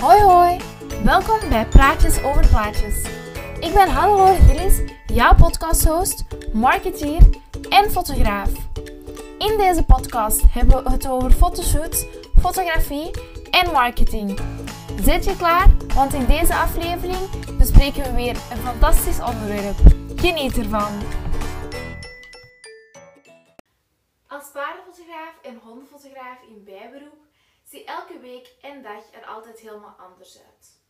Hoi hoi, welkom bij Praatjes over Plaatjes. Ik ben Hannelore Gillis, jouw podcasthost, marketeer en fotograaf. In deze podcast hebben we het over fotoshoots, fotografie en marketing. Zit je klaar? Want in deze aflevering bespreken we weer een fantastisch onderwerp. Geniet ervan! Als paardenfotograaf en hondenfotograaf in bijberoep ziet elke week en dag er altijd helemaal anders uit.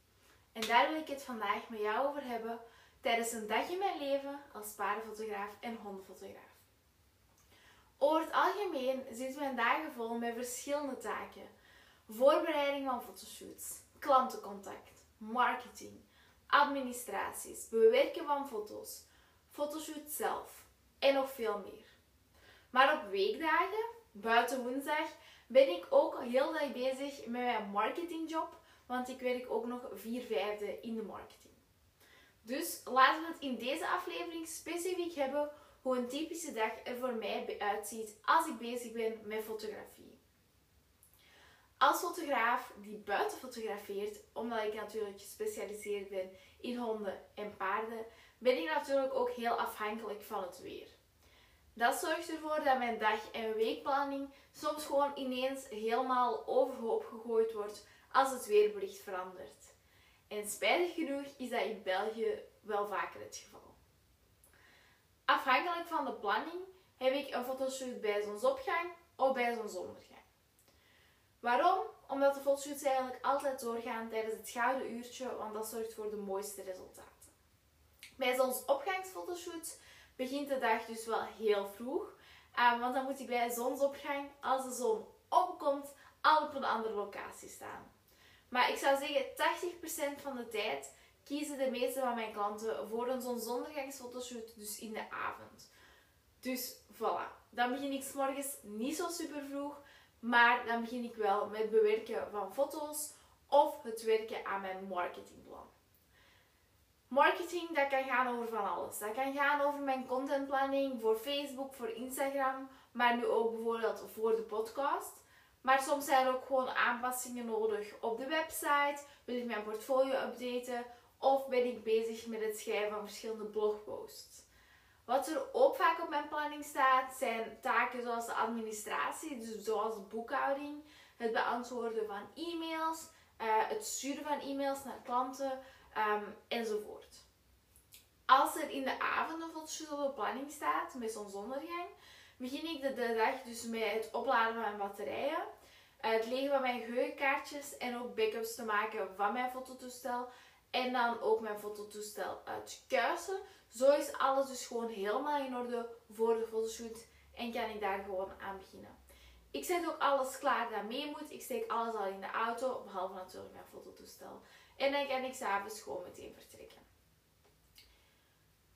En daar wil ik het vandaag met jou over hebben tijdens een dag in mijn leven als paardenfotograaf en hondenfotograaf. Over het algemeen zitten mijn dagen vol met verschillende taken. Voorbereiding van fotoshoots, klantencontact, marketing, administraties, bewerken van foto's, fotoshoot zelf en nog veel meer. Maar op weekdagen, buiten woensdag, ben ik ook heel dag bezig met mijn marketingjob, want ik werk ook nog vier vijfde in de marketing. Dus laten we het in deze aflevering specifiek hebben hoe een typische dag er voor mij uitziet als ik bezig ben met fotografie. Als fotograaf die buiten fotografeert, omdat ik natuurlijk gespecialiseerd ben in honden en paarden, ben ik natuurlijk ook heel afhankelijk van het weer. Dat zorgt ervoor dat mijn dag- en weekplanning soms gewoon ineens helemaal overhoop gegooid wordt als het weerbericht verandert. En spijtig genoeg is dat in België wel vaker het geval. Afhankelijk van de planning heb ik een fotoshoot bij zonsopgang of bij zonsondergang. Waarom? Omdat de fotoshoots eigenlijk altijd doorgaan tijdens het gouden uurtje, want dat zorgt voor de mooiste resultaten. Bij zonsopgangsfotoshoots begint de dag dus wel heel vroeg, uh, want dan moet ik bij zonsopgang, als de zon opkomt, al op een andere locatie staan. Maar ik zou zeggen, 80% van de tijd kiezen de meeste van mijn klanten voor een zonsondergangsfotoshoot, dus in de avond. Dus voilà, dan begin ik s morgens niet zo super vroeg, maar dan begin ik wel met bewerken van foto's of het werken aan mijn marketingplan. Marketing, dat kan gaan over van alles. Dat kan gaan over mijn contentplanning voor Facebook, voor Instagram, maar nu ook bijvoorbeeld voor de podcast. Maar soms zijn er ook gewoon aanpassingen nodig op de website. Wil ik mijn portfolio updaten of ben ik bezig met het schrijven van verschillende blogposts. Wat er ook vaak op mijn planning staat, zijn taken zoals de administratie, dus zoals boekhouding, het beantwoorden van e-mails, het sturen van e-mails naar klanten um, enzovoort. Als er in de avond een fotoshoot op de planning staat met zonsondergang, begin ik de, dag dus met het opladen van mijn batterijen, het leggen van mijn geheugenkaartjes en ook backups te maken van mijn fototoestel en dan ook mijn fototoestel uitkuisen. Zo is alles dus gewoon helemaal in orde voor de fotoshoot en kan ik daar gewoon aan beginnen. Ik zet ook alles klaar dat mee moet. Ik steek alles al in de auto, behalve natuurlijk mijn fototoestel. En dan kan ik s'avonds gewoon meteen vertrekken.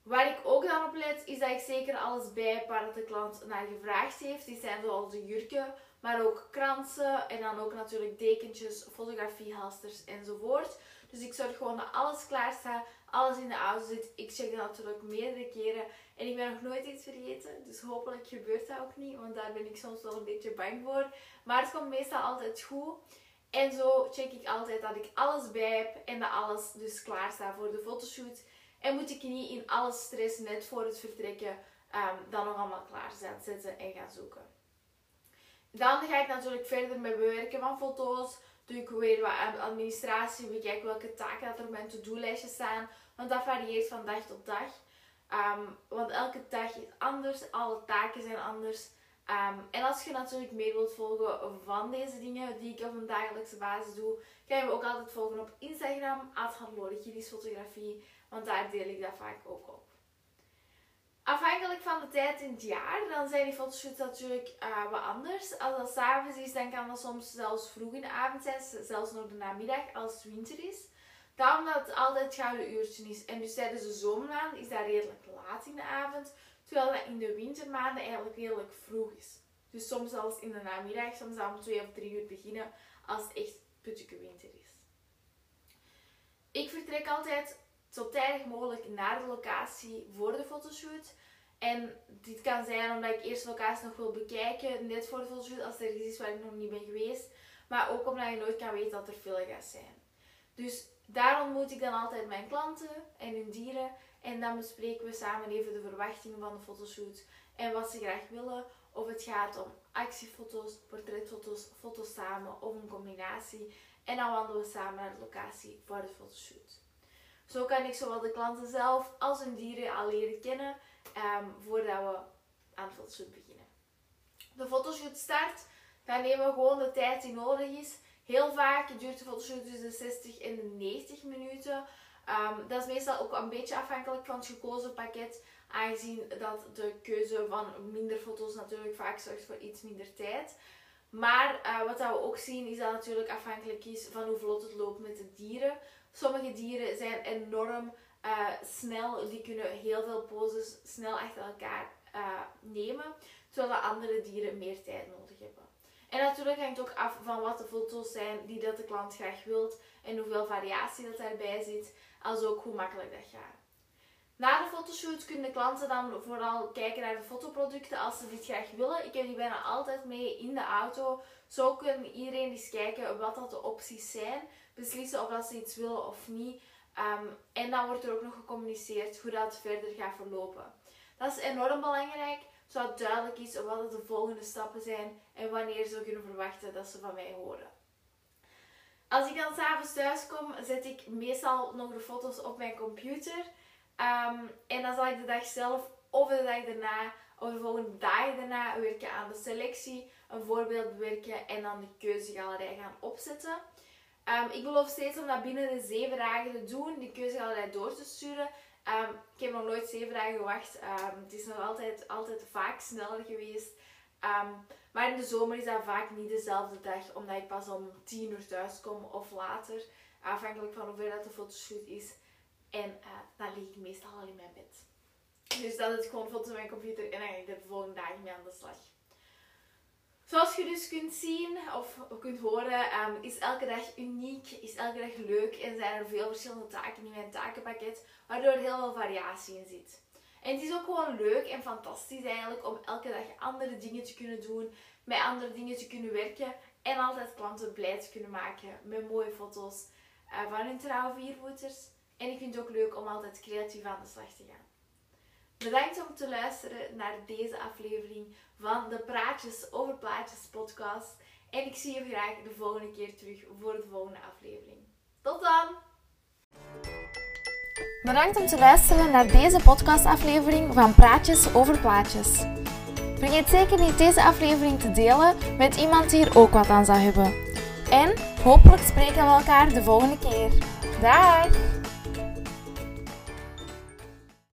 Waar ik ook dan op let, is dat ik zeker alles bij waar de klant naar gevraagd heeft. Die zijn zoals de jurken, maar ook kransen en dan ook natuurlijk dekentjes, fotografiehalsters enzovoort. Dus ik zorg gewoon dat alles klaar staat, alles in de auto zit. Ik check dat natuurlijk meerdere keren en ik ben nog nooit iets vergeten. Dus hopelijk gebeurt dat ook niet, want daar ben ik soms wel een beetje bang voor. Maar het komt meestal altijd goed. En zo check ik altijd dat ik alles bij heb en dat alles dus klaar staat voor de fotoshoot. En moet ik niet in alle stress net voor het vertrekken um, dan nog allemaal klaar zetten en gaan zoeken. Dan ga ik natuurlijk verder met bewerken van foto's. Doe ik weer wat administratie, bekijk welke taken er op mijn to-do-lijstje staan. Want dat varieert van dag tot dag. Um, want elke dag is anders, alle taken zijn anders. Um, en als je natuurlijk meer wilt volgen van deze dingen die ik op een dagelijkse basis doe, kan je me ook altijd volgen op Instagram, fotografie, want daar deel ik dat vaak ook op. Afhankelijk van de tijd in het jaar, dan zijn die fotoshoots natuurlijk uh, wat anders. Als dat s'avonds is, dan kan dat soms zelfs vroeg in de avond zijn, zelfs nog de namiddag als het winter is. Daarom dat het altijd het gouden uurtje is. En dus tijdens de zomermaanden is dat redelijk laat in de avond. Terwijl dat in de wintermaanden eigenlijk redelijk vroeg is. Dus soms zelfs in de namiddag, soms om twee of drie uur beginnen als het echt putje winter is. Ik vertrek altijd zo tijdig mogelijk naar de locatie voor de fotoshoot. En dit kan zijn omdat ik eerst de locatie nog wil bekijken, net voor de fotoshoot, als er iets is waar ik nog niet ben geweest. Maar ook omdat je nooit kan weten dat er veel gaat zijn. Dus daar ontmoet ik dan altijd mijn klanten en hun dieren. En dan bespreken we samen even de verwachtingen van de fotoshoot en wat ze graag willen. Of het gaat om actiefoto's, portretfoto's, foto's samen of een combinatie. En dan wandelen we samen naar de locatie voor de fotoshoot. Zo kan ik zowel de klanten zelf als hun dieren al leren kennen um, voordat we aan de fotoshoot beginnen. De fotoshoot start, dan nemen we gewoon de tijd die nodig is. Heel vaak duurt de fotoshoot tussen de 60 en de 90 minuten. Um, dat is meestal ook een beetje afhankelijk van het gekozen pakket, aangezien dat de keuze van minder foto's natuurlijk vaak zorgt voor iets minder tijd. Maar uh, wat we ook zien is dat het natuurlijk afhankelijk is van hoe vlot het loopt met de dieren. Sommige dieren zijn enorm uh, snel, die kunnen heel veel poses snel achter elkaar uh, nemen, terwijl andere dieren meer tijd nodig hebben. En natuurlijk hangt het ook af van wat de foto's zijn die dat de klant graag wilt en hoeveel variatie dat daarbij zit, als ook hoe makkelijk dat gaat. Na de fotoshoot kunnen de klanten dan vooral kijken naar de fotoproducten als ze dit graag willen. Ik heb die bijna altijd mee in de auto. Zo kan iedereen eens kijken wat dat de opties zijn. Beslissen of dat ze iets willen of niet. Um, en dan wordt er ook nog gecommuniceerd hoe dat verder gaat verlopen. Dat is enorm belangrijk, zodat duidelijk is wat de volgende stappen zijn en wanneer ze kunnen verwachten dat ze van mij horen. Als ik dan s'avonds thuis kom, zet ik meestal nog de foto's op mijn computer. Um, en dan zal ik de dag zelf of de dag daarna of de volgende dagen daarna werken aan de selectie, een voorbeeld bewerken en dan de keuzegalerij gaan opzetten. Um, ik beloof steeds om dat binnen de 7 dagen te doen, die keuzegalerij door te sturen. Um, ik heb nog nooit 7 dagen gewacht. het is nog altijd, altijd vaak sneller geweest. maar in de zomer is dat vaak niet dezelfde dag, omdat ik pas om 10 uur thuis kom of later. Afhankelijk van hoeveel dat de fotoshoot is. En uh, dan lig ik meestal al in mijn bed. Dus dat is gewoon foto's op mijn computer en dan ga ik de volgende dagen mee aan de slag. Zoals je dus kunt zien of kunt horen, um, is elke dag uniek, is elke dag leuk en zijn er veel verschillende taken in mijn takenpakket, waardoor er heel veel variatie in zit. En het is ook gewoon leuk en fantastisch eigenlijk om elke dag andere dingen te kunnen doen, met andere dingen te kunnen werken en altijd klanten blij te kunnen maken met mooie foto's uh, van hun trouwe viervoeters. En ik vind het ook leuk om altijd creatief aan de slag te gaan. Bedankt om te luisteren naar deze aflevering van de Praatjes over Plaatjes podcast. En ik zie je graag de volgende keer terug voor de volgende aflevering. Tot dan! Bedankt om te luisteren naar deze podcastaflevering van Praatjes over Plaatjes. Vergeet zeker niet deze aflevering te delen met iemand die hier ook wat aan zou hebben. En hopelijk spreken we elkaar de volgende keer. Dag!